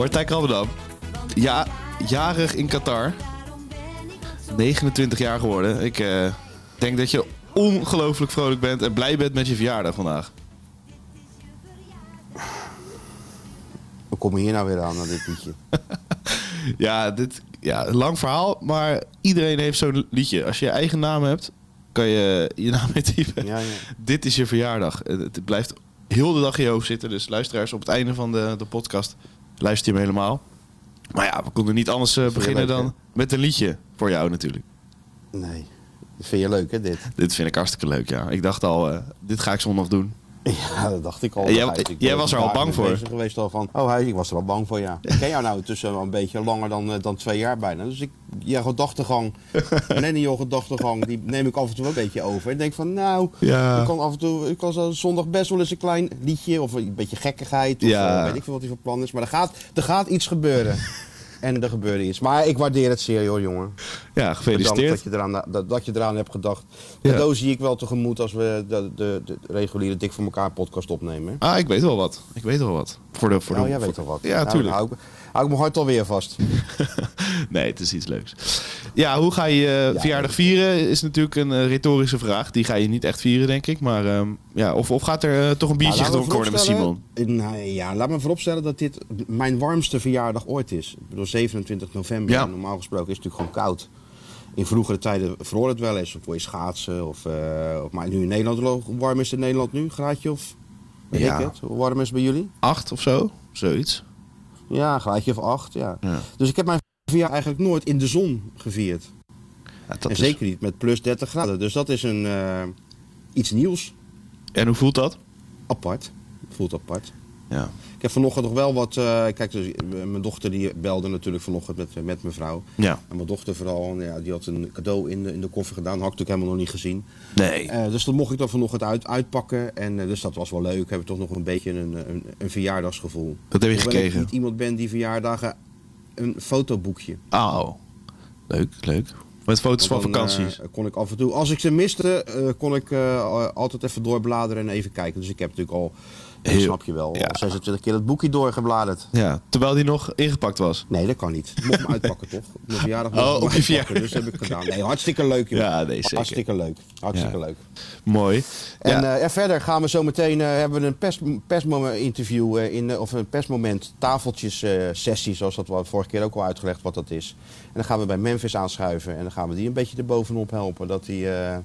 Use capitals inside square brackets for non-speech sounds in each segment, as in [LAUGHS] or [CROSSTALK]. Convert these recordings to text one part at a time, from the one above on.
Martijn Krabbedam. Ja, jarig in Qatar. 29 jaar geworden. Ik eh, denk dat je ongelooflijk vrolijk bent en blij bent met je verjaardag vandaag. Hoe kom je hier nou weer aan, aan dit liedje? [LAUGHS] Ja, dit, ja, lang verhaal, maar iedereen heeft zo'n liedje. Als je je eigen naam hebt, kan je je naam [LAUGHS] intypen. Ja, ja. Dit is je verjaardag. Het het blijft heel de dag in je hoofd zitten. Dus luisteraars, op het einde van de, de podcast luister je hem helemaal. Maar ja, we konden niet anders eh, beginnen leuk, dan hè? met een liedje voor jou natuurlijk. Nee. Dat vind je leuk, hè, dit? Dit vind ik hartstikke leuk, ja. Ik dacht al, eh, dit ga ik zondag doen. [LAUGHS] Ja, dat dacht ik al. Jij- ik was er al bang voor? geweest al van, oh, hij, ik was er al bang voor, ja. Ik [LAUGHS] ken jou nou tussen een beetje langer dan, eh, dan twee jaar bijna. Dus ik, je gedachtegang, [LAUGHS] Nenny, jouw gedachtegang, die neem ik af en toe wel een beetje over. Ik denk van, nou, Ja. ik kan af en toe, ik kan zo zondag best wel eens een klein liedje of een beetje gekkigheid. Of Ja. eh, weet ik veel wat hij van plan is. Maar er gaat, er gaat iets gebeuren. En er gebeurde iets. Maar ik waardeer het zeer, joh, jongen. Ja, Bedankt gefeliciteerd. dat je, eraan, dat, dat je eraan hebt gedacht. Ja. Cadeau zie ik wel tegemoet als we de, de, de reguliere Dik voor elkaar podcast opnemen. Ah, ik weet wel wat. Ik weet wel wat. Voor de, voor Nou, de, jij voor- weet al wat. Ja, Nou, tuurlijk. Hou, ik- mijn hart alweer vast. [LAUGHS] nee, het is iets leuks. Ja, hoe ga je Ja, verjaardag vieren? Is natuurlijk een eh, retorische vraag. Die ga je niet echt vieren, denk ik. Maar ehm, ja, of, of gaat er eh, toch een biertje Nou, laten we gedronken worden met Simon? Nou, ja, laat me vooropstellen dat dit mijn warmste verjaardag ooit is. Ik bedoel, 27 november. Ja. Normaal gesproken is het natuurlijk gewoon koud. In vroegere tijden vroor het wel eens. Of voor je schaatsen. Of, eh, of, maar nu in Nederland, hoe warm is het in Nederland nu? Graadje of... Ja. Hoe warm is het bij jullie? Acht of zo? Zoiets. Ja, een graadje of acht, ja. Ja. Dus ik heb mijn verjaardag eigenlijk nooit in de zon gevierd. Ja, dat en is- zeker niet met plus 30 graden. Dus dat is een, eh, iets nieuws. En hoe voelt dat? Apart. Voelt apart. Ja. Ik heb vanochtend nog wel wat... eh, kijk, dus, eh, mijn dochter die belde natuurlijk vanochtend met, met mijn vrouw. Ja. En mijn dochter vooral, ja, die had een cadeau in de, in de koffer gedaan. Had ik natuurlijk helemaal nog niet gezien. Nee. Eh, dus dat mocht ik dan vanochtend uit, uitpakken. En eh, dus dat was wel leuk. Hebben toch nog een beetje een, een, een verjaardagsgevoel. Dat heb je Hoewel ik gekregen. niet iemand ben die verjaardagen... Een fotoboekje. Oh. Leuk, leuk. Met foto's van vakanties. eh, kon ik af en toe, als ik ze miste, eh, kon ik eh, altijd even doorbladeren en even kijken. Dus ik heb natuurlijk al, dat Heel- snap je wel, ja. al 26 keer dat boekje doorgebladerd. ja, terwijl die nog ingepakt was. Nee, dat kan niet. Ik mocht hem [LAUGHS] uitpakken, toch? Op mijn verjaardag mocht Oh, op je verjaardag. Dus dat heb ik gedaan. Nee, hartstikke leuk, joh. Ja, nee, zeker. Hartstikke leuk. Hartstikke Ja. leuk. Mooi. En, ja. en verder gaan we zo meteen, eh, hebben we een pers, persmoment interview, eh, in, of een persmoment tafeltjes eh, sessie, zoals dat we vorige keer ook al uitgelegd wat dat is. En dan gaan we bij Memphis aanschuiven en dan gaan we die een beetje erbovenop helpen. Dat hij eh,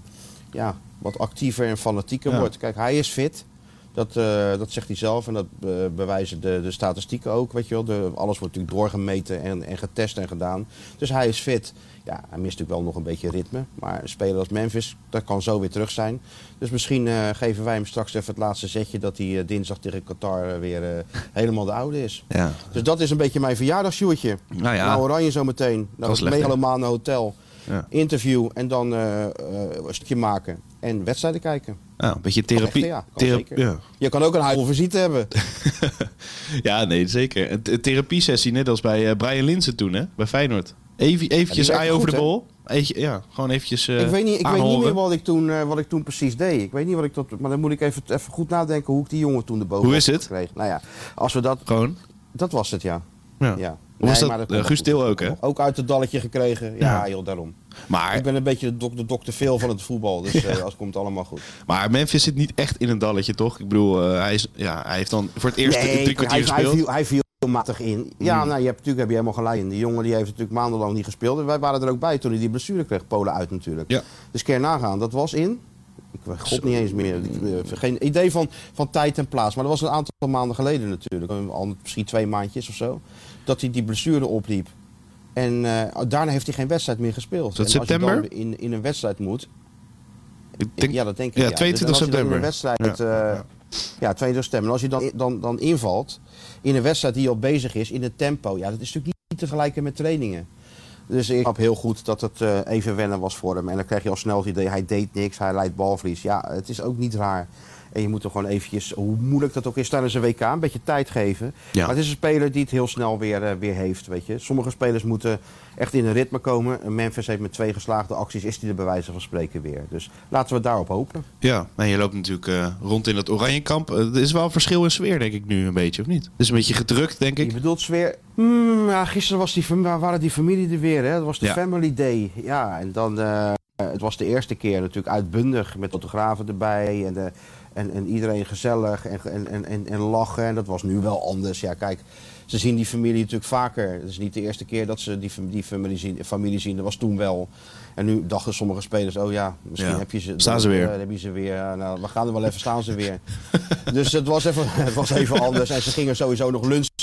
ja, wat actiever en fanatieker wordt. Kijk, hij is fit. Dat, eh, dat zegt hij zelf en dat eh, bewijzen de, de statistieken ook. Weet je wel. De, alles wordt natuurlijk doorgemeten en, en getest en gedaan. Dus hij is fit. Ja, hij mist natuurlijk wel nog een beetje ritme. Maar een speler als Memphis, dat kan zo weer terug zijn. Dus misschien eh, geven wij hem straks even het laatste zetje... dat hij dinsdag tegen Qatar weer helemaal de oude is. ja. Dus dat is een beetje mijn verjaardagsjoertje. Nou ja. Nou, Oranje zometeen. Is het megalomane hotel. Ja. Interview en dan een stukje maken. En wedstrijden kijken. Ja, een beetje therapie. Echt, ja, thera-. Je kan ook een halve visite hebben. [LAUGHS] ja, nee, zeker. Een th- therapiesessie, net als bij eh, Brian Linsen toen, hè? Bij Feyenoord. Even, eventjes eye over de bol. Ja, gewoon eventjes eh ik weet niet, ik weet niet meer wat ik, toen, eh, wat ik toen precies deed. Ik weet niet wat ik tot, maar dan moet ik even, even goed nadenken hoe ik die jongen toen de boven Hoe is het? kreeg. Nou ja, als we dat, Gewoon. dat was het ja. Ja. ja. Was dat? maar Eh, Guus. Til ook, hè? Ook uit het dalletje gekregen. Ja, Ja. heel daarom. Maar, Ik ben een beetje de, dok de dokter veel van het voetbal, dus [LAUGHS] eh als komt allemaal goed. maar Memphis zit niet echt in een dalletje, toch? Ik bedoel, eh, hij, is, ja, hij heeft dan voor het eerst Nee, drie kwartier hij, hij, viel, hij viel matig in. Ja, Mm. nou, je hebt, natuurlijk heb je helemaal gelijk in. Die jongen die heeft natuurlijk maandenlang niet gespeeld. En wij waren er ook bij toen hij die blessure kreeg, Polen uit natuurlijk. Ja. Dus keer nagaan, dat was in... Ik weet god niet eens meer. Geen idee van, van tijd en plaats. Maar dat was een aantal maanden geleden natuurlijk. Al misschien twee maandjes of zo. Dat hij die blessure opliep. En eh, daarna heeft hij geen wedstrijd meer gespeeld. Dat en als je september? dan in, in een wedstrijd moet... Ik denk, ja, dat denk ik. ja, Dus 22 als je dan in september. een wedstrijd, Ja, eh, ja. 22 september. En als je dan, dan, dan invalt in een wedstrijd die al bezig is, in het tempo, ja, dat is natuurlijk niet te vergelijken met trainingen. Dus ik snap heel goed dat het eh, even wennen was voor hem. En dan krijg je al snel het idee, hij deed niks, hij leidt balverlies. Ja, het is ook niet raar En je moet er gewoon eventjes, hoe moeilijk dat ook is tijdens een WK, een beetje tijd geven. Ja. Maar het is een speler die het heel snel weer, eh, weer heeft, weet je. Sommige spelers moeten echt in een ritme komen. En Memphis heeft met twee geslaagde acties, is hij er bij wijze van spreken weer. Dus laten we daarop hopen. Ja, en je loopt natuurlijk eh, rond in het Oranjekamp. Uh, er is wel een verschil in sfeer, denk ik nu een beetje, of niet? Het is een beetje gedrukt, denk Je ik. bedoelt sfeer. Hmm, ja, gisteren was die, waren die familie er weer. Hè? Dat was de Ja. Family Day. Ja, en dan. eh, het was de eerste keer natuurlijk uitbundig met fotografen erbij. En, de, en, en iedereen gezellig en, en, en, en, en lachen. En dat was nu wel anders. Ja, kijk, ze zien die familie natuurlijk vaker. Het is niet de eerste keer dat ze die, die familie, zien, familie zien. Dat was toen wel. En nu dachten sommige spelers, oh ja, misschien Ja. heb je ze. Staan ze weer. eh, heb je ze weer. Nou, we gaan er wel even, staan ze weer. [LAUGHS] dus het was, even, [LAUGHS] het was even anders. En ze gingen sowieso nog lunchen.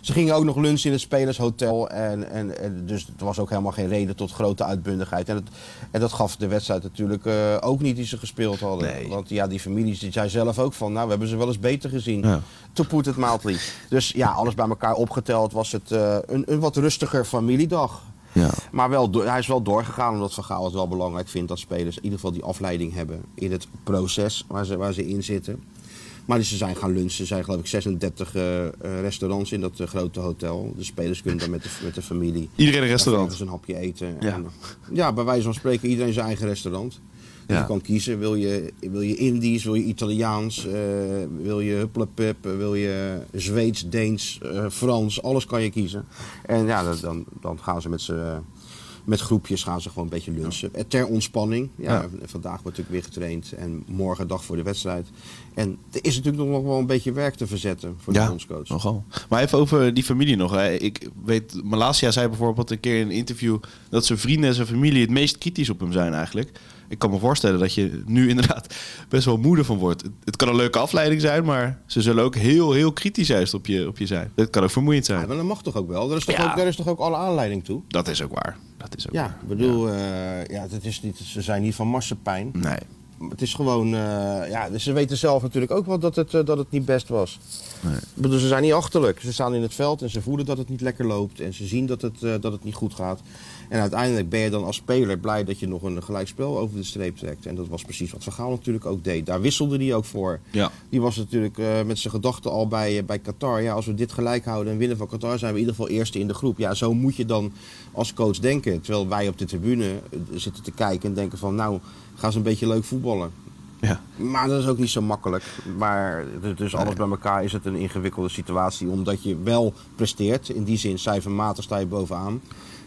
Ze gingen ook nog lunchen in het spelershotel. En, en, en dus er was ook helemaal geen reden tot grote uitbundigheid. En, het, en dat gaf de wedstrijd natuurlijk eh, ook niet die ze gespeeld hadden. Nee. Want ja, die families die zei zelf ook van, nou, we hebben ze wel eens beter gezien. Ja. To put it mildly. Dus ja, alles bij elkaar opgeteld was het eh, een, een wat rustiger familiedag. Ja. Maar wel, hij is wel doorgegaan omdat Van Gaal het wel belangrijk vindt dat spelers in ieder geval die afleiding hebben in het proces waar ze, waar ze in zitten. Maar dus ze zijn gaan lunchen. Er zijn geloof ik 36 eh, eh, restaurants in dat eh, grote hotel. De spelers kunnen dan met de, met de familie Iedereen een restaurant. een hapje eten. Ja. En, ja, bij wijze van spreken iedereen zijn eigen restaurant. Dus Ja. Je kan kiezen, wil je, wil je Indisch, wil je Italiaans, wil je hupplepup, wil je Zweeds, Deens, Frans, alles kan je kiezen. En ja, dat- dan, dan gaan ze met met groepjes gaan ze gewoon een beetje lunchen. Ter ontspanning. Ja, Ja. Vandaag wordt natuurlijk weer getraind en morgen dag voor de wedstrijd. En er is natuurlijk nog wel een beetje werk te verzetten voor de Ja, bondscoach. nogal. Maar even over die familie nog. Hè. Ik weet, Malasia zei bijvoorbeeld een keer in een interview dat zijn vrienden en zijn familie het meest kritisch op hem zijn eigenlijk. Ik kan me voorstellen dat je nu [LAUGHS] inderdaad best wel moede van wordt. Het, kan een leuke afleiding zijn, maar ze zullen ook heel, heel kritisch juist op je, op je zijn. Dat kan ook vermoeiend Ja, zijn. maar dat mag toch ook wel? Daar is toch, Ja. ook, daar is toch ook alle aanleiding toe? Dat is ook waar. Dat is ook Ja, waar. ik bedoel, eh, ja, het is niet, ze zijn niet van marsepein. Nee. Het is gewoon, eh, ja, dus ze weten zelf natuurlijk ook wel dat het, eh, dat het niet best was. Nee. Ze zijn niet achterlijk. Ze staan in het veld en ze voelen dat het niet lekker loopt. En ze zien dat het, eh, dat het niet goed gaat. En uiteindelijk ben je dan als speler blij dat je nog een gelijkspel over de streep trekt. En dat was precies wat Van Gaal natuurlijk ook deed. Daar wisselde hij ook voor. Ja. Die was natuurlijk met zijn gedachten al bij, bij Qatar. Ja, als we dit gelijk houden en winnen van Qatar, zijn we in ieder geval eerste in de groep. Ja, zo moet je dan als coach denken. Terwijl wij op de tribune zitten te kijken en denken van... nou, gaan ze een beetje leuk voetballen. Ja. Maar dat is ook niet zo makkelijk. Maar dus alles bij elkaar is het een ingewikkelde situatie. Omdat je wel presteert. In die zin cijfermatig sta je bovenaan.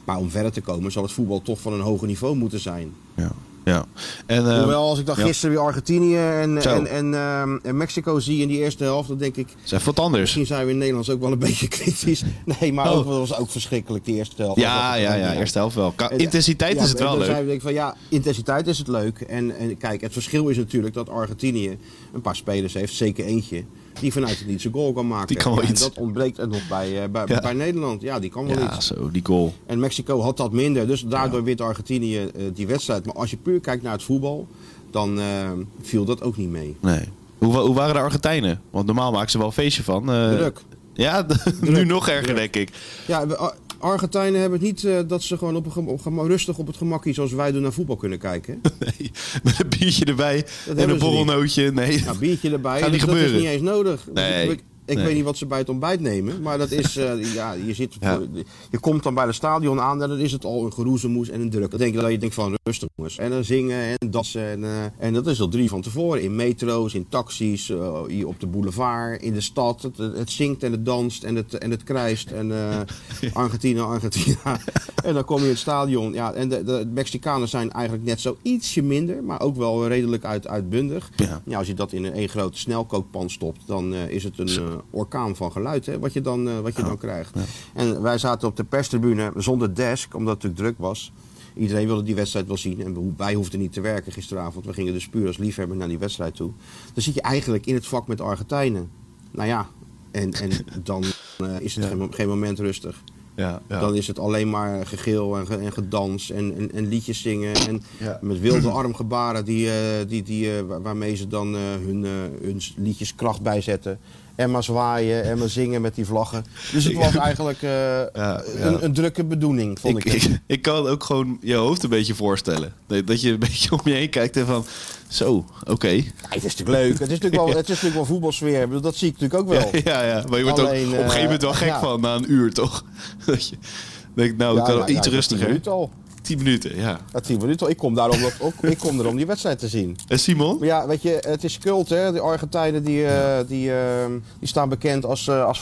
Maar om verder te komen zal het voetbal toch van een hoger niveau moeten zijn. Ja. Ja. En, eh, Hoewel als ik dan ja. gisteren weer Argentinië en, Zo. en, en, ehm, en Mexico zie in die eerste helft, dan denk ik... even wat anders. Misschien zijn we in Nederland ook wel een [LAUGHS] beetje kritisch. Nee, maar Oh. ook, dat was ook verschrikkelijk, die eerste helft. Ja, ja, ja. Eerste helft wel. Ka- Intensiteit is het wel leuk. zijn we denk ik van ja, intensiteit is het leuk. En, en kijk, het verschil is natuurlijk dat Argentinië een paar spelers heeft, zeker eentje, die vanuit het niet zijn goal kan maken. Die kan wel Ja, en iets. dat ontbreekt er nog bij, eh, bij, Ja. bij Nederland. Ja, die kan wel Ja, iets. zo, die goal. En Mexico had dat minder, dus daardoor wint Argentinië eh, die wedstrijd. Maar als je puur kijkt naar het voetbal, dan eh, viel dat ook niet mee. Nee. Hoe, hoe waren de Argentijnen? Want normaal maken ze wel een feestje van. Druk. Ja, [LAUGHS] nu nog erger, denk ik. Ja, we- Ar- Argentijnen hebben het niet eh, dat ze gewoon op op gem- rustig op het gemakkie zoals wij doen naar voetbal kunnen kijken. [LAUGHS] Nee, met een biertje erbij en een borrelnootje. Nee, Ja, biertje erbij. Gaat niet dus dat is gebeuren. niet eens nodig. Nee. Ik, Nee. weet niet wat ze bij het ontbijt nemen. Maar dat is, eh, [LAUGHS] ja, je, zit Ja. je komt dan bij het stadion aan en dan is het al een geroezemoes en een druk. Dan denk je dat je denkt van rustig jongens. En dan zingen en dansen. En, eh, en dat is al drie van tevoren. In metro's, in taxis, eh, hier op de boulevard, in de stad. Het, het zingt en het danst en het, en het krijst. En [LAUGHS] Argentina, Argentina. en dan kom je in het stadion. Ja, en de, de Mexicanen zijn eigenlijk net zo ietsje minder. Maar ook wel redelijk uit, uitbundig. Ja. Ja, als je dat in een één grote snelkookpan stopt, dan is het een orkaan van geluid hè, wat je dan, eh, wat je dan krijgt. En wij zaten op de perstribune zonder desk, omdat het natuurlijk druk was. Iedereen wilde die wedstrijd wel zien en wij hoefden niet te werken gisteravond. We gingen dus puur als liefhebber naar die wedstrijd toe. Dan zit je eigenlijk in het vak met Argentijnen. Nou ja, en, en dan eh, is het Ja. geen, geen moment rustig. Ja, ja. Dan is het alleen maar gegil en, en gedans en, en, en liedjes zingen. En met wilde armgebaren die, eh, die, die, eh, waar- waarmee ze dan eh, hun, eh, hun liedjes kracht bijzetten. En maar zwaaien en maar zingen met die vlaggen. Dus het was eigenlijk eh, [LAUGHS] ja. Een, een drukke bedoeling, vond ik. Ik, het. ik, ik kan ook gewoon je hoofd een beetje voorstellen. Dat je een [LAUGHS] beetje om je heen kijkt en van... Zo, oké. Ja, het is natuurlijk leuk. Het is natuurlijk wel, [LAUGHS] het is natuurlijk wel voetbalsfeer. Dat zie ik natuurlijk ook wel. Ja, ja, maar je wordt ook op een gegeven moment wel eh, gek ja. van na een uur, toch? Dat je denkt, nou, ik kan wel iets rustiger. al. 10 minuten, ja. Ja, tien minuten al. Ik kom daarom, dat, ook, ik kom er om die wedstrijd te zien. En Simon? Maar ja, weet je, het is cult, hè. De Argentijnen die, eh, die, eh, die staan bekend als, eh, als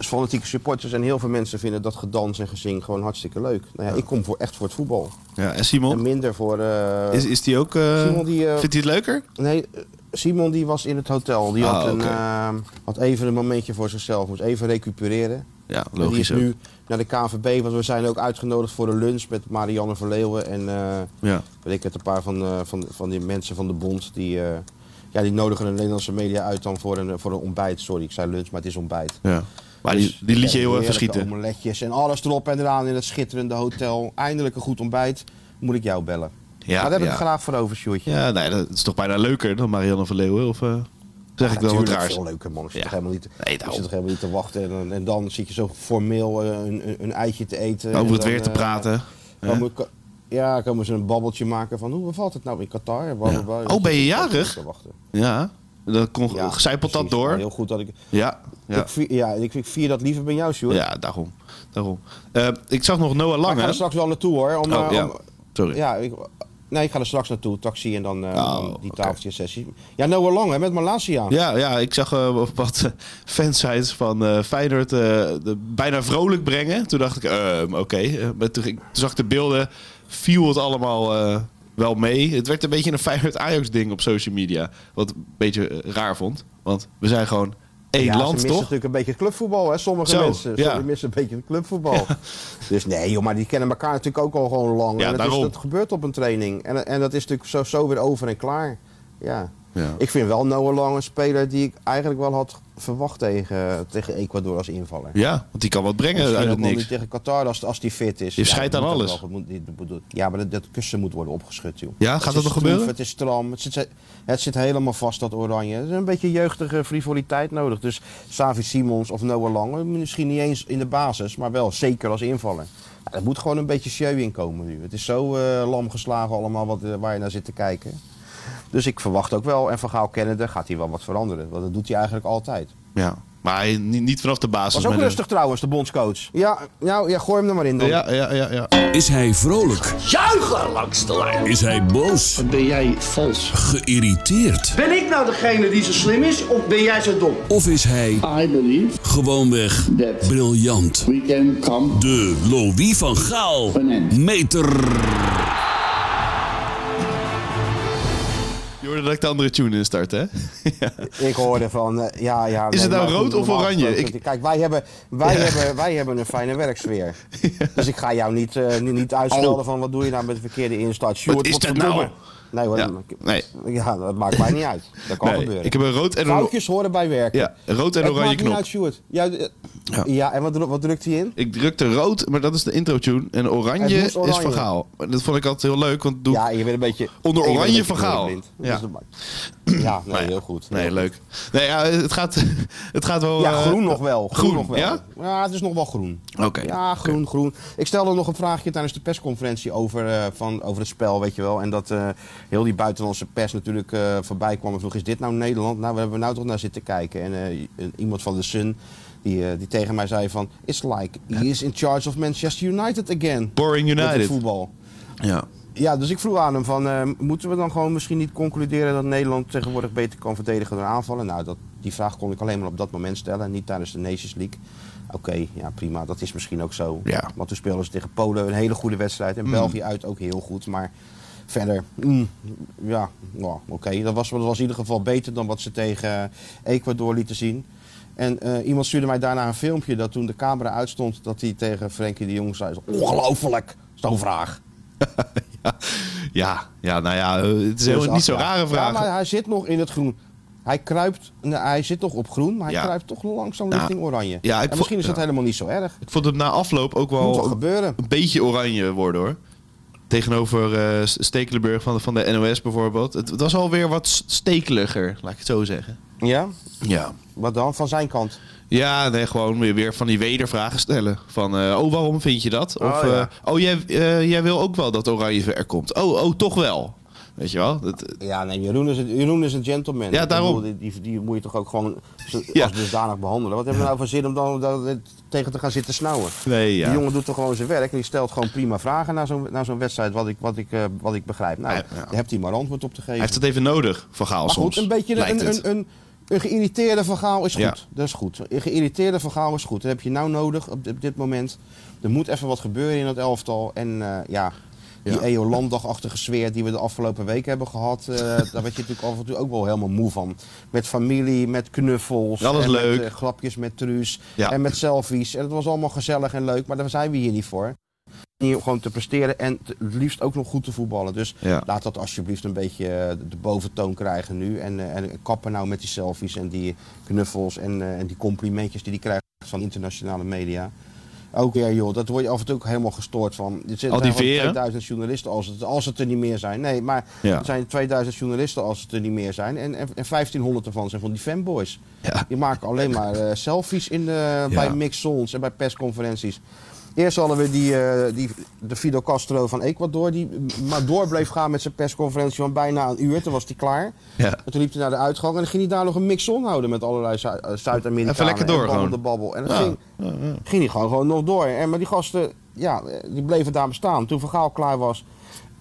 fanatieke, supporters. En heel veel mensen vinden dat gedans en gezing gewoon hartstikke leuk. Nou ja, ik kom voor, echt voor het voetbal. Ja, en En Simon? minder voor... eh, Is, is die ook... Simon die... vindt hij het leuker? Nee, Simon die was in het hotel. Die Ah, had, een, oké. eh, had even een momentje voor zichzelf. Moest even recupereren. Ja, En die logisch is nu naar de KNVB. Want we zijn ook uitgenodigd voor de lunch met Marianne Verleeuwen. En eh, Ja. weet ik het, een paar van, eh, van, van die mensen van de bond. Die, eh, ja, die nodigen de Nederlandse media uit dan voor een, voor een ontbijt. Sorry, ik zei lunch, maar het is ontbijt. ja. Maar die, Dus die liet je heel even schieten. omeletjes en alles erop en eraan in het schitterende hotel. Eindelijk een goed ontbijt. Moet ik jou bellen. Ja, maar daar heb ik ja. het graag voor over, Sjoerdje. Ja, nee, dat is toch bijna leuker dan Marianne van Leeuwen? Of zeg ik wel wat raars? veel leuker, man. Zit, Ja. toch helemaal niet, Nee, zit toch helemaal niet te wachten. En, en dan zit je zo formeel eh, een, een, een eitje te eten. en Over het dan, weer te eh, praten. komen we- ja, komen ze een babbeltje maken van hoe bevalt het nou in Qatar? Oh, ben je jarig? Ja, dan kon, Ja, zijpelt dat door. Heel goed dat ik... Ja, ja. Ik, vier, ja, ik, ik vier dat liever bij jou, Sjoerd. ja daarom. daarom. Eh, ik zag nog Noah Maar ik ga Lange. er straks wel naartoe, hoor. Om, Oh, ja. om- Sorry. ja, ik, nee, ik ga er straks naartoe. Taxi en dan eh, Oh, dan die tafeltje-sessie. Ja, Noah Lang, hè, met Malasia. Ja, ja, ik zag eh, op [LAUGHS] wat eh, fansites van eh Feyenoord de, bijna vrolijk brengen. Toen dacht ik, ehm, oké. Maar toen, toen zag ik de beelden, viel het allemaal wel mee. Het werd een beetje een Feyenoord-Ajax-ding op social media. Wat ik een beetje raar vond. Want we zijn gewoon één ja, ze land, missen toch? natuurlijk een beetje clubvoetbal, hè, sommige Zo, mensen. ja. Ze missen een beetje het clubvoetbal. [LAUGHS] Dus nee, joh, maar die kennen elkaar natuurlijk ook al gewoon lang. Ja, en dat, is, dat gebeurt op een training. En, en dat is natuurlijk zo, zo weer over en klaar. Ja. Ja. Ik vind wel Noah Lang een speler die ik eigenlijk wel had verwacht tegen, tegen Ecuador als invaller. Ja, want die kan wat brengen Misschien uit het niks. tegen Qatar als, als die fit is. Je scheidt dat aan alles. wel, moet- die- Ja, maar dat, dat kussen moet worden opgeschud, joh. Ja, gaat dat nog gebeuren? Het is stram, het zit, het zit helemaal vast, dat oranje. Er is een beetje jeugdige frivoliteit nodig. Dus Savi Simons of Noah Lang, misschien niet eens in de basis, maar wel zeker als invaller. Ja, er moet gewoon een beetje show in komen nu. Het is zo eh, lam geslagen allemaal wat, eh, waar je naar zit te kijken. Dus ik verwacht ook wel, en Van Gaal kennende gaat hij wel wat veranderen. Want dat doet hij eigenlijk altijd. Ja, maar hij, niet, niet vanaf de basis. Was ook met rustig trouwens, de bondscoach. Ja, nou, ja, gooi hem er maar in dan. Ja, ja, ja, ja. Is hij vrolijk? Juichen langs de lijn. Is hij boos? Ben jij vals? Geïrriteerd? Ben ik nou degene die zo slim is of ben jij zo dom? Of is hij I believe gewoonweg that briljant? we can come De Louis van Gaal meter. Hoorde dat ik de andere tune instart, hè? [LAUGHS] ja. Ik hoorde van, eh, ja, ja. Is het nou rood of oranje? Ik- Kijk, wij hebben, wij, Ja. hebben, wij hebben een fijne werksfeer. [LAUGHS] Dus ik ga jou niet, eh, niet, niet uitschelden van wat doe je nou met de verkeerde instart. Sjoerd, is wat dat verdomme. nou? Nee, hoor, Ja, nee. ja, dat maakt mij niet uit. Dat kan Nee, gebeuren. ik heb een rood en een... Foutjes horen bij werken. Ja, rood en oranje maakt niet knop. uit. Ja, Ja. ja. en wat, wat drukt hij in? Ik drukte rood, maar dat is de intro tune. En oranje, is oranje. Van Gaal. Dat vond ik altijd heel leuk, want doe Ja, je bent een beetje... Onder oranje van Gaal. Ja. Ja, nee, ja. heel goed. Nee, goed. leuk. Nee, ja, het gaat, [LAUGHS] het gaat wel... Ja, eh, groen nog wel. Groen, groen, nog wel. ja? Ja, het is nog wel groen. Oké. Ja, groen, groen. Ik stelde nog een vraagje tijdens de persconferentie over, eh, van, over het spel, weet je wel. En dat eh, heel die buitenlandse pers natuurlijk eh, voorbij kwam en vroeg, is dit nou Nederland? Nou, we hebben er nou toch naar zitten kijken. En eh, iemand van de Sun, die, eh, die tegen mij zei van, it's like he is in charge of Manchester United again. Boring United. voetbal. Ja. Ja, dus ik vroeg aan hem van, moeten we dan gewoon misschien niet concluderen dat Nederland tegenwoordig beter kan verdedigen dan aanvallen? Nou, dat, die vraag kon ik alleen maar op dat moment stellen, niet tijdens de Nations League. Oké, ja prima, dat is misschien ook zo. Ja. Want toen speelden ze tegen Polen een hele goede wedstrijd en België uit ook heel goed. Maar verder, mm, ja, nou, oké. Dat, was, dat was in ieder geval beter dan wat ze tegen Ecuador lieten zien. En eh, iemand stuurde mij daarna een filmpje dat toen de camera uitstond, dat hij tegen Frenkie de Jong zei, ongelooflijk, zo'n vraag. [LAUGHS] ja. Ja, ja, nou ja, eh, het is helemaal Dus niet zo'n rare vraag. Ja, maar hij zit nog in het groen. Hij kruipt, hij zit nog op groen, maar hij Ja. kruipt toch langzaam Nou, richting oranje. ja, en misschien is dat helemaal niet zo erg. Ik vond het na afloop ook Moet wel wel gebeuren. een beetje oranje worden hoor. Tegenover eh Stekelenburg van de, van de NOS bijvoorbeeld. Het, het was alweer wat stekeliger, laat ik het zo zeggen. Ja? Ja. Wat dan? Van zijn kant? Ja, nee, gewoon weer, weer van die wedervragen stellen. Van, eh, oh, waarom vind je dat? Of, Oh, ja. eh, oh, jij, jij wil ook wel dat Oranje ver komt. Oh, oh, toch wel. Weet je wel? Dat, Ja, nee, Jeroen is, een- Jeroen is een gentleman. Ja, daarom. bedoel, Die, die, die moet je toch ook gewoon [LAUGHS] Ja. als dusdanig behandelen. Wat hebben we nou voor zin om dan dat- tegen te gaan zitten snauwen? nee, ja. Die jongen doet toch gewoon zijn werk en die stelt gewoon prima vragen naar zo'n naar zo'n wedstrijd, wat ik, wat, ik, eh, wat ik begrijp. Nou, Ja, daar hebt hij maar antwoord op te geven. Hij heeft het even nodig, Van Gaal maar soms. goed, een beetje een, een, een, een geïrriteerde verhaal is goed. Dat is goed. Een geïrriteerde verhaal is goed. Dat heb je nou nodig op dit, op dit moment. Er moet even wat gebeuren in het elftal. En eh, ja, die Ja. EO-landagachtige sfeer die we de afgelopen weken hebben gehad, eh, [LAUGHS] daar werd je natuurlijk af en toe ook wel helemaal moe van. Met familie, met knuffels, is en leuk. met eh, grapjes met truus en met selfies. En het was allemaal gezellig en leuk, maar daar zijn we hier niet voor. Hier gewoon te presteren en te- het liefst ook nog goed te voetballen. Dus Ja. laat dat alsjeblieft een beetje eh, de boventoon krijgen nu. En, en kappen nou met die selfies en die knuffels en, en die complimentjes die hij krijgt van internationale media. Ook weer joh, dat word je af en toe ook helemaal gestoord van. Er zitten Al die gewoon veren? 2000 journalisten als het, als het er niet meer zijn. Nee, maar Ja. er zijn 2000 journalisten als het er niet meer zijn. En, en, en 1500 ervan zijn van die fanboys. Ja. Die maken alleen maar eh, selfies in de, bij mixzons en bij persconferenties. Eerst hadden we die, eh, die, de Fidel Castro van Ecuador, die maar door bleef gaan met zijn persconferentie van bijna een uur. Toen was hij klaar. Ja. En toen liep hij naar de uitgang en dan ging hij daar nog een mixon houden met allerlei eh, Zuid-Amerikanen. Even lekker door en de babbel. En dat Ja. ging, ging hij gewoon, gewoon nog door. En, maar die gasten, ja, eh, die bleven daar bestaan. Toen Van Gaal klaar was,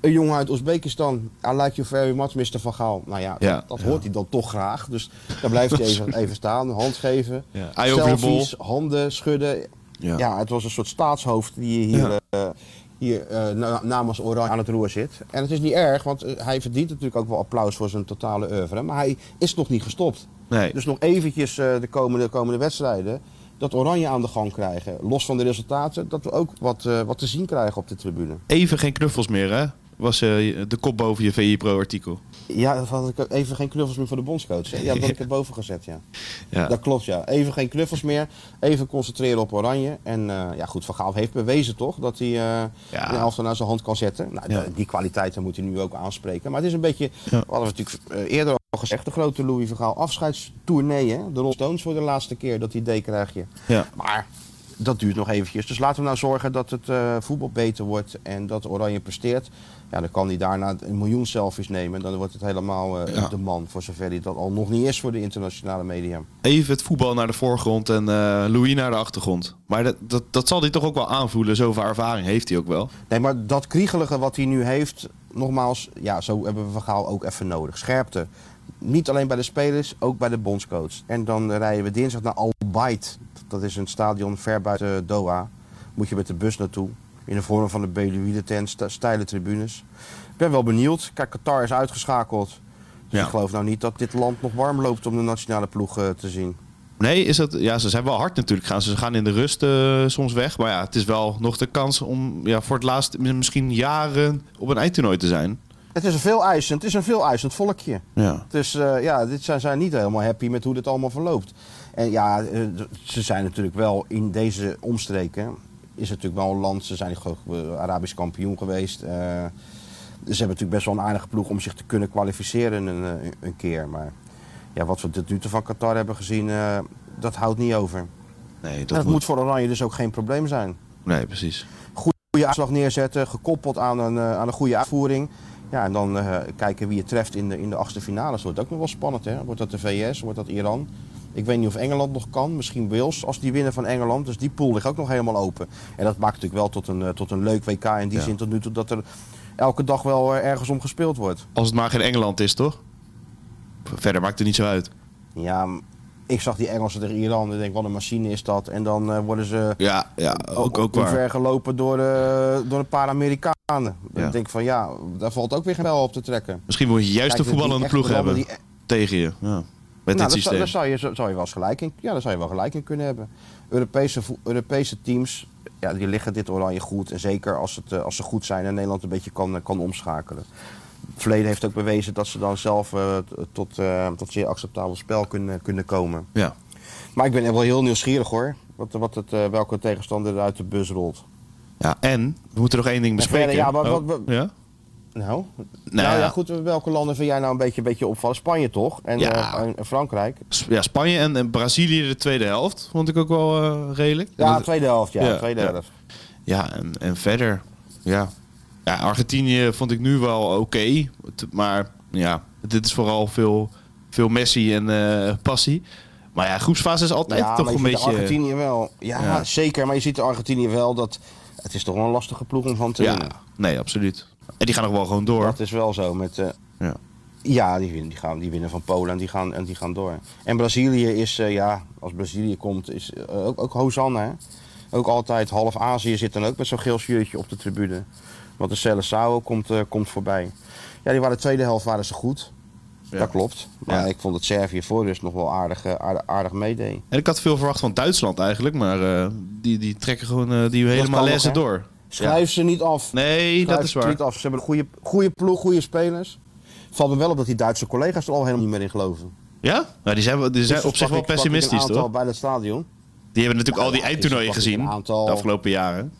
een jongen uit Oezbekistan. I like you very much, Mr. Van Gaal. Nou ja, Ja, dat, dat ja. hoort hij dan toch graag. Dus daar blijft hij [LAUGHS] even, even staan, hand geven. Ja. Selfies, handen schudden. Ja. Ja. het was een soort staatshoofd die hier, Ja. eh, hier eh, na- namens Oranje aan het roer zit. En het is niet erg, want eh, hij verdient natuurlijk ook wel applaus voor zijn totale oeuvre. Maar hij is nog niet gestopt. Nee. Dus nog eventjes de komende, komende wedstrijden. Dat Oranje aan de gang krijgen. Los van de resultaten, dat we ook wat, wat te zien krijgen op de tribune. Even geen knuffels meer, hè? Was eh, de kop boven je VI Pro-artikel. Ja, dat had ik even geen knuffels meer voor de bondscoach. hè? Ja, dat had ik [LAUGHS] erboven gezet, ja. Ja. Dat klopt, ja. Even geen knuffels meer. Even concentreren op Oranje. En eh, ja, goed, Van Gaal heeft bewezen toch dat hij eh Ja. een elftal naar zijn hand kan zetten. Nou, Ja. Die kwaliteiten moet hij nu ook aanspreken. Maar het is een beetje, we hadden natuurlijk eerder al gezegd, de grote Louis van Gaal afscheidstournee. Hè? De Rolling Stones voor de laatste keer, dat idee krijg je. Ja. Maar dat duurt nog eventjes. Dus laten we nou zorgen dat het eh, voetbal beter wordt en dat Oranje presteert. Ja, dan kan hij daarna een miljoen selfies nemen. En dan wordt het helemaal eh, Ja. de man, voor zover hij dat al nog niet is voor de internationale media. Even het voetbal naar de voorgrond en eh, Louis naar de achtergrond. Maar dat, dat, dat zal hij toch ook wel aanvoelen. Zoveel ervaring heeft hij ook wel. Nee, maar dat kriegelige wat hij nu heeft, nogmaals, ja, zo hebben we Van Gaal ook even nodig. Scherpte. Niet alleen bij de spelers, ook bij de bondscoach. En dan rijden we dinsdag naar Al Bayt. Dat is een stadion ver buiten Doha. Moet je met de bus naartoe. In de vorm van de Belouïde tent, steile tribunes. Ik ben wel benieuwd. Kijk, Qatar is uitgeschakeld. Dus Ja. ik geloof nou niet dat dit land nog warm loopt om de nationale ploeg eh, te zien. Nee, is dat, ja, ze zijn wel hard natuurlijk. Gaan. Ze gaan in de rust eh, soms weg. Maar ja, het is wel nog de kans om ja, voor het laatst misschien jaren op een eindtoernooi te zijn. Het is een veel eisend, het is een veel eisend volkje. Ja. Dus ja, dit zijn, zijn niet helemaal happy met hoe dit allemaal verloopt. En ja, eh, ze zijn natuurlijk wel in deze omstreken. Is het natuurlijk wel een land, ze zijn eh, Arabisch kampioen geweest. eh, ze hebben natuurlijk best wel een aardige ploeg om zich te kunnen kwalificeren een, een keer. Maar ja, wat we tot nu toe van Qatar hebben gezien, dat houdt niet over. Nee, En dat dat moet... moet voor Oranje dus ook geen probleem zijn. Nee, precies. Goede uitslag neerzetten, gekoppeld aan een, aan een goede uitvoering. Ja, en dan eh, kijken wie je treft in de, in de achtste finales. Dat wordt ook nog wel spannend, hè? Wordt dat de VS, wordt dat Iran? Ik weet niet of Engeland nog kan. Misschien Wales als die winnen van Engeland. Dus die pool ligt ook nog helemaal open. En dat maakt natuurlijk wel tot een, eh, tot een leuk WK in die Ja. zin tot nu toe dat er elke dag wel eh, ergens om gespeeld wordt. Als het maar geen Engeland is, toch? Verder maakt het niet zo uit. Ja, ik zag die Engelsen tegen Iran en ik denk, wat een machine is dat. En dan eh, worden ze Ja, ja ook, ook ver waar. gelopen door, eh, door een paar Amerikanen. Ja. Ik denk van ja, daar valt ook weer geen bel op te trekken. Misschien moet je juist Kijk, de voetballende ploeg hebben die- tegen je. Ja. Met nou, dit daar, zou- systeem. daar zou je, zo- zou je wel eens gelijk in, ja, daar zou je wel gelijk in kunnen hebben. Europese, Europese teams, ja, die liggen dit oranje goed. En zeker als, het, eh, als ze goed zijn en Nederland een beetje kan, kan omschakelen. Het verleden heeft ook bewezen dat ze dan zelf eh, tot, eh, tot zeer acceptabel spel kunnen, kunnen komen. Ja. Maar ik ben wel heel nieuwsgierig hoor. Wat, wat het, eh, welke tegenstander er uit de bus rolt. ja, en we moeten nog één ding bespreken. verder, ja, Oh, wat- wat- ja? Nou, nou, ja. goed. Welke landen vind jij nou een beetje, een beetje opvallen? Spanje toch? En, Ja. en Frankrijk? Ja, Spanje en, en Brazilië de tweede helft vond ik ook wel redelijk. Ja, tweede helft. Ja, Ja, tweede helft. Ja, en, en verder, ja. Ja. Argentinië vond ik nu wel oké. Maar ja, dit is vooral veel, veel Messi en eh, passie. Maar ja, groepsfase is altijd ja, toch maar je een beetje... Argentinië wel. Ja, Ja. zeker. Maar je ziet Argentinië wel dat... Het is toch wel een lastige ploeg om van te Ja, winnen. nee, absoluut. En die gaan nog wel gewoon door. Dat is wel zo. Met, eh, Ja. ja, die, winnen- die, gaan, die winnen van Polen en die gaan, en die gaan door. En Brazilië is, eh, ja, als Brazilië komt, is ook, ook Hosanna. Hè? Ook altijd half Azië zit dan ook met zo'n geel shirtje op de tribune. Want de Seleção komt, eh, komt voorbij. Ja, die waren de tweede helft waren ze goed. Ja. Dat klopt. Maar Ja. ik vond dat Servië voor rust nog wel aardig, eh, aardig, aardig meedeed. En ik had veel verwacht van Duitsland eigenlijk. Maar eh, die, die trekken gewoon die helemaal hè? door. Schrijf ze niet af. Nee, dat is ze waar. niet af. Ze hebben een goede, goede ploeg, goede spelers. Valt me wel op dat die Duitse collega's er al helemaal niet meer in geloven. Ja? Nou, die zijn, die zijn Dus op zich wel pessimistisch, toch? bij het stadion. Die hebben natuurlijk al die eindtoernooien dus gezien aantal- de afgelopen jaren.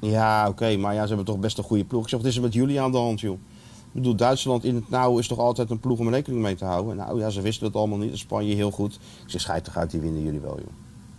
Ja, oké, maar ja, ze hebben toch best een goede ploeg. Ik zeg, wat is er met jullie aan de hand, joh? Ik bedoel, Duitsland in het nauw is toch altijd een ploeg om rekening mee te houden. Nou ja, ze wisten het allemaal niet. Spanje heel goed. Ik zeg, schijt toch uit, die winnen jullie wel, joh.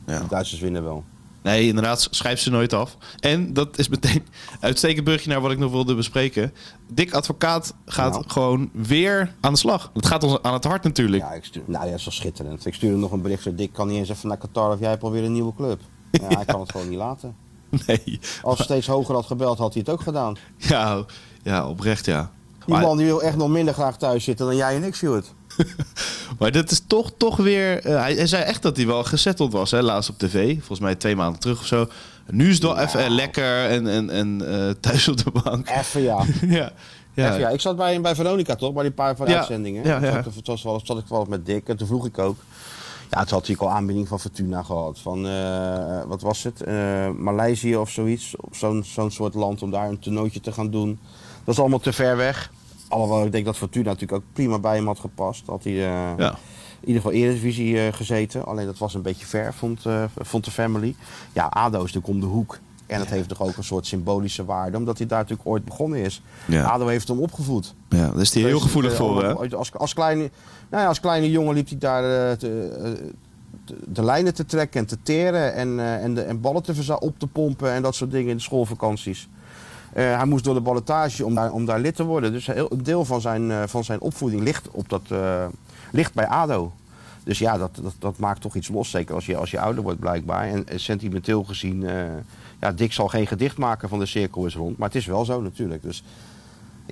Ja. De Duitsers winnen wel. Nee, inderdaad, schrijf ze nooit af. En dat is meteen uitstekend brugje naar wat ik nog wilde bespreken. Dick Advocaat gaat Nou. gewoon weer aan de slag. Het gaat ons aan het hart natuurlijk. Ja, ik stuur, nou ja, dat is wel schitterend. Ik stuurde nog een bericht. Dick kan niet eens even naar Qatar of jij hebt alweer een nieuwe club. [LAUGHS] Ja, hij kan het gewoon niet laten. [LAUGHS] Nee. Als hij steeds hoger had gebeld, had hij het ook gedaan. Ja, ja, oprecht ja. Die Maar, man die wil echt nog minder graag thuis zitten dan jij en ik, Stuart. [LAUGHS] maar dit is toch, toch weer... eh, hij, hij zei echt dat hij wel gezetteld was, hè, laatst op tv. Volgens mij twee maanden terug of zo. Nu is het wel even eh, lekker en, en, en eh, thuis op de bank. [LAUGHS] Even ja. ja. Ja. Even, ja. Ik zat bij, bij Veronica toch, bij die paar van Ja. uitzendingen. Ja, Toen ja. zat ik- Toen zat, zat ik wel eens met Dick en toen vroeg ik ook. Ja, toen had hij al aanbieding van Fortuna gehad. Van, eh, wat was het? Eh, Maleisië of zoiets. Zo'n zo'n soort land om daar een toernooitje te gaan doen. Dat is allemaal te ver weg. Alhoewel ik denk dat Fortuna natuurlijk ook prima bij hem had gepast. Had hij eh, Ja. in ieder geval Eredivisie gezeten. Alleen dat was een beetje ver, vond, vond de family. Ja, ADO is natuurlijk om de hoek. En dat heeft toch ook een soort symbolische waarde. Omdat hij daar natuurlijk ooit begonnen is. ADO heeft hem opgevoed. ja, daar is hij heel Dus, gevoelig eh, voor, hè? Als, als, kleine, nou ja, als kleine jongen liep hij daar eh, te- eh, de lijnen te trekken en te teren. En, en, de, en ballen te op te pompen en dat soort dingen in de schoolvakanties. Hij moest door de ballotage om daar, om daar lid te worden. Dus heel, een deel van zijn, van zijn opvoeding ligt, op dat, ligt bij ADO. Dus ja, dat, dat, dat maakt toch iets los. Zeker als je, als je ouder wordt blijkbaar. En, en sentimenteel gezien... eh, ja, Dick zal geen gedicht maken van de cirkel is rond. Maar het is wel zo natuurlijk. Dus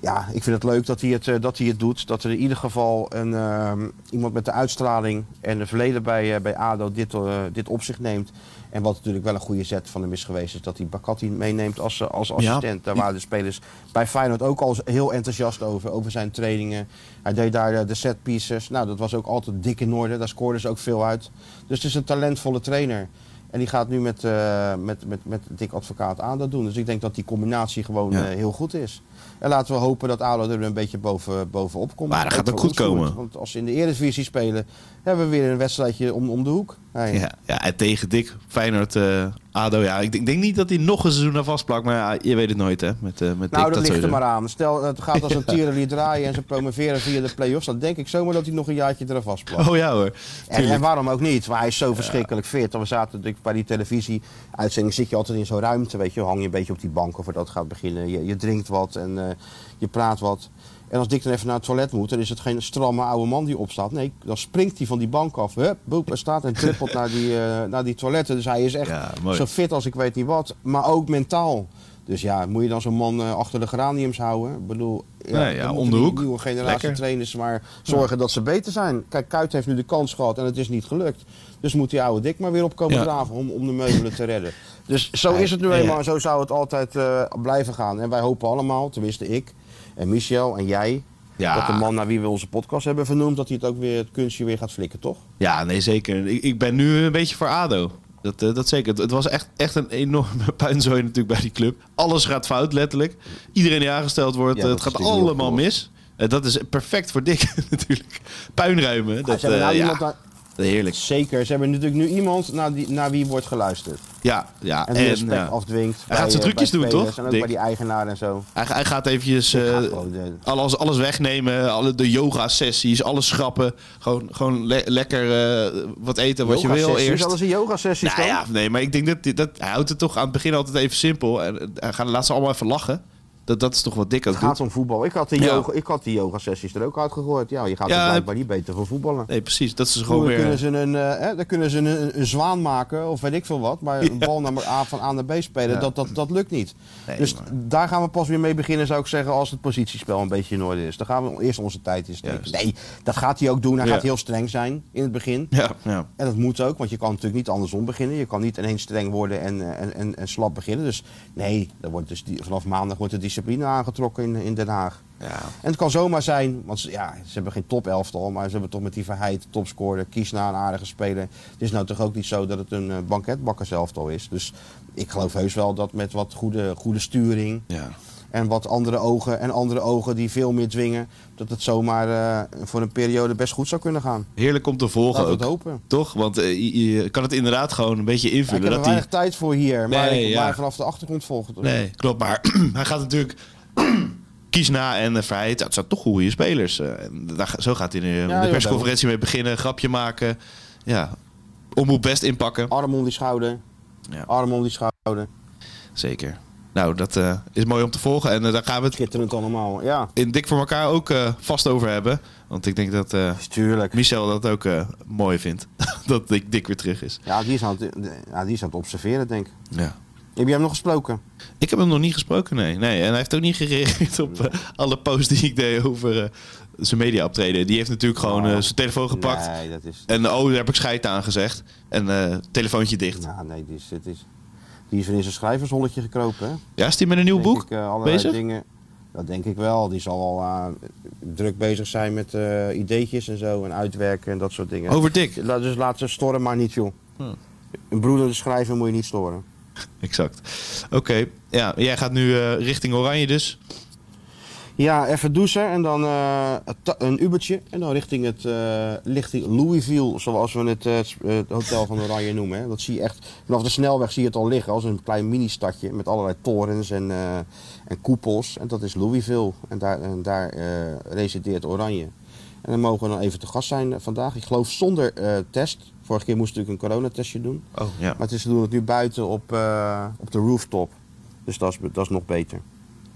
ja, ik vind het leuk dat hij het, eh, dat hij het doet. Dat er in ieder geval een, ehm, iemand met de uitstraling en een verleden bij, eh, bij ADO dit, eh, dit op zich neemt. En wat natuurlijk wel een goede zet van hem is geweest, is dat hij Bakati meeneemt als, eh, als assistent. Daar waren de spelers bij Feyenoord ook al heel enthousiast over, over zijn trainingen. Hij deed daar eh, de set pieces. Nou, dat was ook altijd dik in orde. Daar scoorden ze ook veel uit. Dus het is een talentvolle trainer. En die gaat nu met, eh, met, met, met Dick Advocaat aan dat doen. Dus ik denk dat die combinatie gewoon Ja. eh, heel goed is. En laten we hopen dat ADO er een beetje boven, bovenop komt. Maar dat gaat ook goed komen. Want als ze in de Eredivisie spelen, hebben we weer een wedstrijdje om, om de hoek. Ja, ja, en tegen Dick, Feyenoord, eh, ADO. Ja, ik denk, denk niet dat hij nog een seizoen aan vastplakt. Maar ja, je weet het nooit, hè? Met, eh met Dick, Nou, dat, ligt er maar aan. Stel, het gaat als een [LAUGHS] tierenlier draaien en ze promoveren via de play-offs. Dan denk ik zomaar dat hij nog een jaartje eraf vastplakt. Oh ja hoor. En, waarom ook niet? Maar hij is zo verschrikkelijk fit. We zaten natuurlijk bij die televisie-uitzending zit je altijd in zo'n ruimte. Weet je, hang je een beetje op die bank of dat gaat beginnen. Je, je drinkt wat en eh, je praat wat. En als Dick dan even naar het toilet moet, dan is het geen stramme oude man die opstaat. Nee, dan springt hij van die bank af. Hup, boep, en staat en trippelt [LAUGHS] naar die, eh, naar die toiletten. Dus hij is echt Ja, zo fit als ik weet niet wat. Maar ook mentaal. Dus ja, moet je dan zo'n man eh, achter de geraniums houden? Ik bedoel, Nee, ja, dan om de die hoek. nieuwe generatie Lekker. trainers maar zorgen dat ze beter zijn. Kijk, Kuit heeft nu de kans gehad en het is niet gelukt. Dus moet die oude dik maar weer opkomen Ja. draven om, om de meubelen te redden. Dus zo is het nu Ja. eenmaal en zo zou het altijd eh, blijven gaan. En wij hopen allemaal, tenminste ik en Michel en jij... Ja. dat de man naar wie we onze podcast hebben vernoemd... dat hij het ook weer, het kunstje weer gaat flikken, toch? Ja, nee, zeker. Ik, ik ben nu een beetje voor ADO. Dat, eh, dat zeker. Het, was echt, echt een enorme [LAUGHS] puinzooi natuurlijk bij die club. Alles gaat fout, letterlijk. Iedereen die aangesteld wordt, Ja, eh, dat het gaat allemaal mis. Eh, dat is perfect voor Dick [LAUGHS] natuurlijk. Puinruimen. Dat, ze hebben eh, nou ja. iemand aan- Heerlijk. Zeker, ze hebben natuurlijk nu iemand naar, die, naar wie wordt geluisterd. Ja, ja. En die En, respect ja. afdwingt. Hij gaat zijn eh, trucjes doen, toch, En ook Dick? bij die eigenaar en zo. Hij, hij gaat eventjes eh, gaat eh, alles, alles wegnemen. Alle, de yoga-sessies, alles schrappen. Gewoon, gewoon le- lekker wat eten wat je wil eerst. Alles een yoga-sessies Nou dan? ja, nee, maar ik denk dat, dat hij houdt het toch aan het begin altijd even simpel. En hij gaat, laat ze allemaal even lachen. Dat, dat is toch wat dik ook Het gaat doet. om voetbal. Ik had, de Ja. yoga, ik had die yoga-sessies er ook uitgegooid. Ja, je gaat Ja, er blijkbaar niet beter voor voetballen. Nee, precies. Dat is Gewoon gewoon dan, weer... kunnen ze een, eh, hè, dan kunnen ze een, een zwaan maken of weet ik veel wat. Maar een bal naar A van A naar B spelen, dat, dat, dat lukt niet. Nee, dus maar- daar gaan we pas weer mee beginnen, zou ik zeggen, als het positiespel een beetje in orde is. Dan gaan we eerst onze tijd. Juist. Nee, dat gaat hij ook doen. Hij gaat heel streng zijn in het begin. Ja, ja. En dat moet ook, want je kan natuurlijk niet andersom beginnen. Je kan niet ineens streng worden en, eh, en, en, en slap beginnen. Dus nee, er wordt dus die, vanaf maandag wordt de discipline aangetrokken in, in Den Haag. ja. En het kan zomaar zijn, want ze, ja, ze hebben geen top elftal, maar ze hebben toch met die Verheid, topscorer, Kiesna een aardige speler. Het is nou toch ook niet zo dat het een uh, banketbakkerselftal is. Dus ik geloof heus wel dat met wat goede, goede sturing ja. En wat andere ogen en andere ogen die veel meer dwingen, dat het zomaar eh, voor een periode best goed zou kunnen gaan. Heerlijk om te volgen Laten ook. het hopen. Toch? Want eh, je, je kan het inderdaad gewoon een beetje Ja, ik invullen. heb er weinig tijd voor hier, maar Nee, ik ja. maar vanaf de achtergrond volgen. Nee, klopt. Maar [CLEARS THROAT] hij gaat natuurlijk... [CLEARS THROAT] Kiesna en uh, Vrijheid, dat zijn toch goede spelers. eh, en daar, zo gaat hij de, Ja, de persconferentie mee beginnen. Grapje maken. Ja, omhoog best inpakken. Arm om die schouder, Ja. arm om die schouder. Zeker. Nou, dat eh, is mooi om te volgen. En eh, daar gaan we het allemaal, ja. in Dik voor elkaar ook eh, vast over hebben. Want ik denk dat. Michel dat ook mooi vindt. [LAUGHS] dat Dick, Dick weer terug is. Ja, die is, aan het, ja, die is aan het observeren, denk ik. Ja. Heb je hem nog gesproken? Ik heb hem nog niet gesproken, nee. nee. En hij heeft ook niet gereageerd op alle posts die ik deed over zijn media optreden. Die heeft natuurlijk gewoon eh, zijn telefoon gepakt. Nee, dat is... En oh, daar heb ik scheid aan gezegd. En telefoontje dicht. Nou, nee, die is, het is, die is weer in zijn schrijversholletje gekropen, hè? Ja, is die met een nieuw Denk boek Ik, eh, allerlei bezig? dingen. Dat denk ik wel. Die zal al eh, druk bezig zijn met eh, ideetjes en zo. En uitwerken en dat soort dingen. Over Dick. La- Dus laat ze storen maar niet, joh. Hm. Een broeder schrijven moet je niet storen. [LAUGHS] Exact. Oké, ja, jij gaat nu richting Oranje dus. Ja, even douchen en dan eh, een Ubertje. En dan richting het uh, richting Louisville, zoals we het, uh, het hotel van Oranje noemen. Hè. Dat zie je echt, vanaf de snelweg zie je het al liggen als een klein mini-stadje met allerlei torens en, en koepels. En dat is Louisville en daar, en daar resideert Oranje. En dan mogen we dan even te gast zijn vandaag. Ik geloof zonder test. Vorige keer moest ik natuurlijk een coronatestje doen. Oh, ja. Maar het is, we doen het nu buiten op, op de rooftop. Dus dat is, dat is nog beter.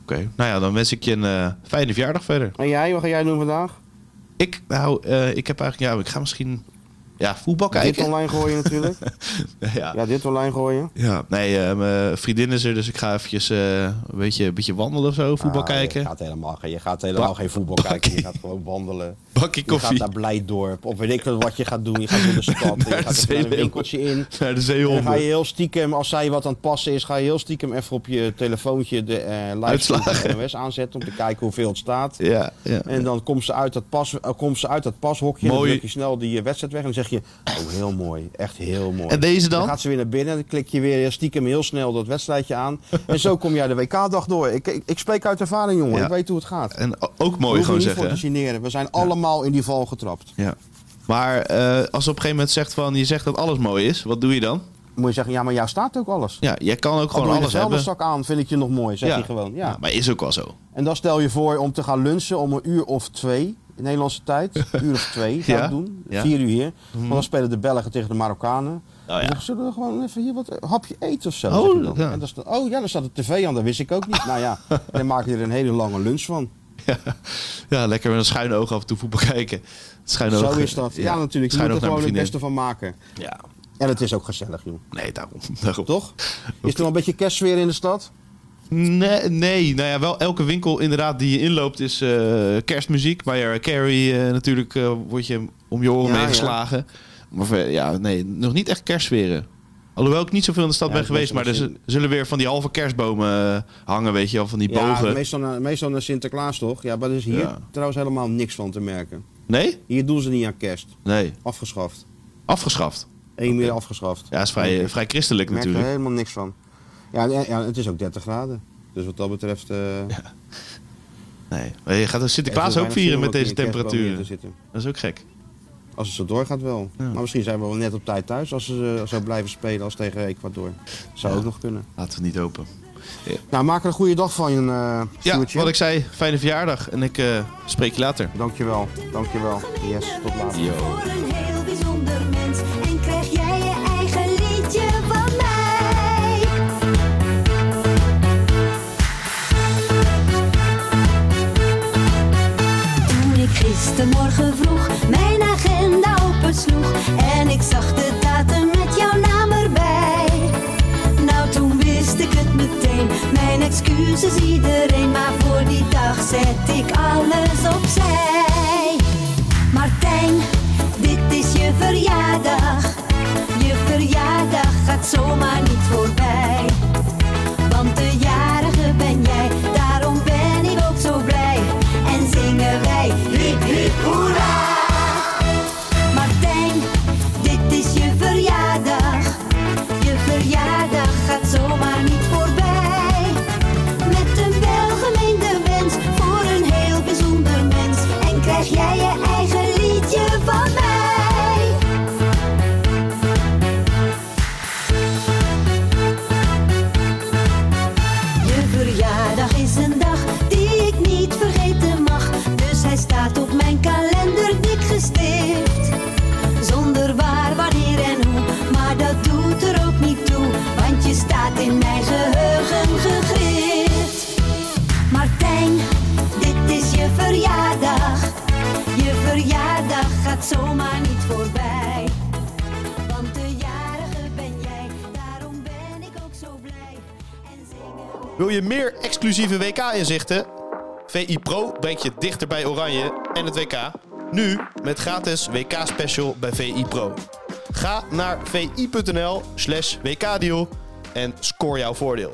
Oké, okay. nou ja, dan wens ik je een uh, fijne verjaardag verder. En jij, wat ga jij doen vandaag? Ik, nou, uh, ik heb eigenlijk, ja, ik ga misschien, ja, voetbal kijken. Dit online gooien natuurlijk. [LAUGHS] ja. ja, dit online gooien. Ja, nee, uh, mijn vriendin is er, dus ik ga eventjes uh, een, beetje, een beetje wandelen of zo, voetbal ah, kijken. Je gaat helemaal, je gaat helemaal ba geen voetbal kijken, je gaat gewoon wandelen. Bakje koffie. Je gaat naar Blijdorp, of weet ik wat je gaat doen. Je gaat door de [LAUGHS] stad, je gaat een winkeltje in. Naar de zeehonden. Ga je heel stiekem, als zij wat aan het passen is, ga je heel stiekem even op je telefoontje de uh, live van NOS aanzetten om te kijken hoeveel het staat. Ja, ja. En dan komt ze uit dat, pas, komt ze uit dat pashokje mooi. dan druk je snel die wedstrijd weg en dan zeg je, oh heel mooi, echt heel mooi. En deze dan? Dan gaat ze weer naar binnen en dan klik je weer stiekem heel snel dat wedstrijdje aan. en zo kom jij de WK-dag door. Ik, ik, ik, spreek uit ervaring, jongen. Ja. Ik weet hoe het gaat. En ook mooi gewoon niet zeggen. voor te generen. We zijn allemaal in die val getrapt. Ja. Maar uh, als op een gegeven moment zegt van, je zegt dat alles mooi is, wat doe je dan? Moet je zeggen, ja, maar jou staat ook alles. Ja, jij kan ook gewoon Al alles hebben. zak aan, vind ik je nog mooi, zeg ja. je gewoon. Ja. ja. maar is ook wel zo. En dan stel je voor om te gaan lunchen om een uur of twee. In Nederlandse tijd. Een [LAUGHS] uur of twee ga ja. ik doen. Ja. Vier uur hier. Mhm. Want dan spelen de Belgen tegen de Marokkanen. Oh, ja. Dan zullen we gewoon even hier wat een hapje eten of zo. Oh, dan. ja. En dan staat, oh ja, dan staat de tv aan, dat wist ik ook niet. nou ja, en [LAUGHS] dan maak je er een hele lange lunch van. Ja, ja lekker met een schuin oog af en toe voetbal kijken. Schuin oog, Zo is dat. Ja, natuurlijk. Je moet er gewoon het beste van maken. Ja. En het is ook gezellig, joh. Nee, daarom. [LAUGHS] daarom. Toch? Is er wel een beetje kerstsfeer in de stad? Nee, nee, nou ja, wel elke winkel inderdaad die je inloopt is uh, kerstmuziek. Bij Carrie uh, natuurlijk uh, word je om je oren Ja, mee geslagen. Ja. Maar ja, nee, nog niet echt kerstsferen. Alhoewel ik niet zoveel in de stad Ja, ben geweest, maar er zullen weer van die halve kerstbomen eh, hangen, weet je wel, van die ja, bogen. Meestal naar, meestal naar Sinterklaas toch? Ja, maar er is hier Ja. trouwens helemaal niks van te merken. Nee? Hier doen ze niet aan kerst. Nee. Afgeschaft. Afgeschaft? Eén meer afgeschaft. Ja, is vrij, vrij christelijk merk er natuurlijk. helemaal niks van. Ja, ja, het is ook 30 graden. Dus wat dat betreft... eh Nee. Maar je gaat een Sinterklaas er ook vieren met deze temperaturen. Dat is ook gek. Als het zo doorgaat wel. Maar misschien zijn we wel net op tijd thuis als ze zo blijven spelen als tegen Ecuador. Zou ook nog kunnen. Laten we het niet open. Nou, maak er een goede dag van, eh Ja, wat ik zei, fijne verjaardag. En ik eh, spreek je later. Dankjewel, dankjewel. Yes, tot later. Vroeg mijn agenda opensloeg. En ik zag de datum met jouw naam erbij. Nou, toen wist ik het meteen. Mijn excuses iedereen. Maar voor die dag zet ik alles opzij. Martijn, dit is je verjaardag. Je verjaardag gaat zomaar niet exclusieve WK-inzichten? VI Pro brengt je dichter bij Oranje en het WK. Nu met gratis WK-special bij VI Pro. Ga naar vi.nl slash WK-deal en score jouw voordeel.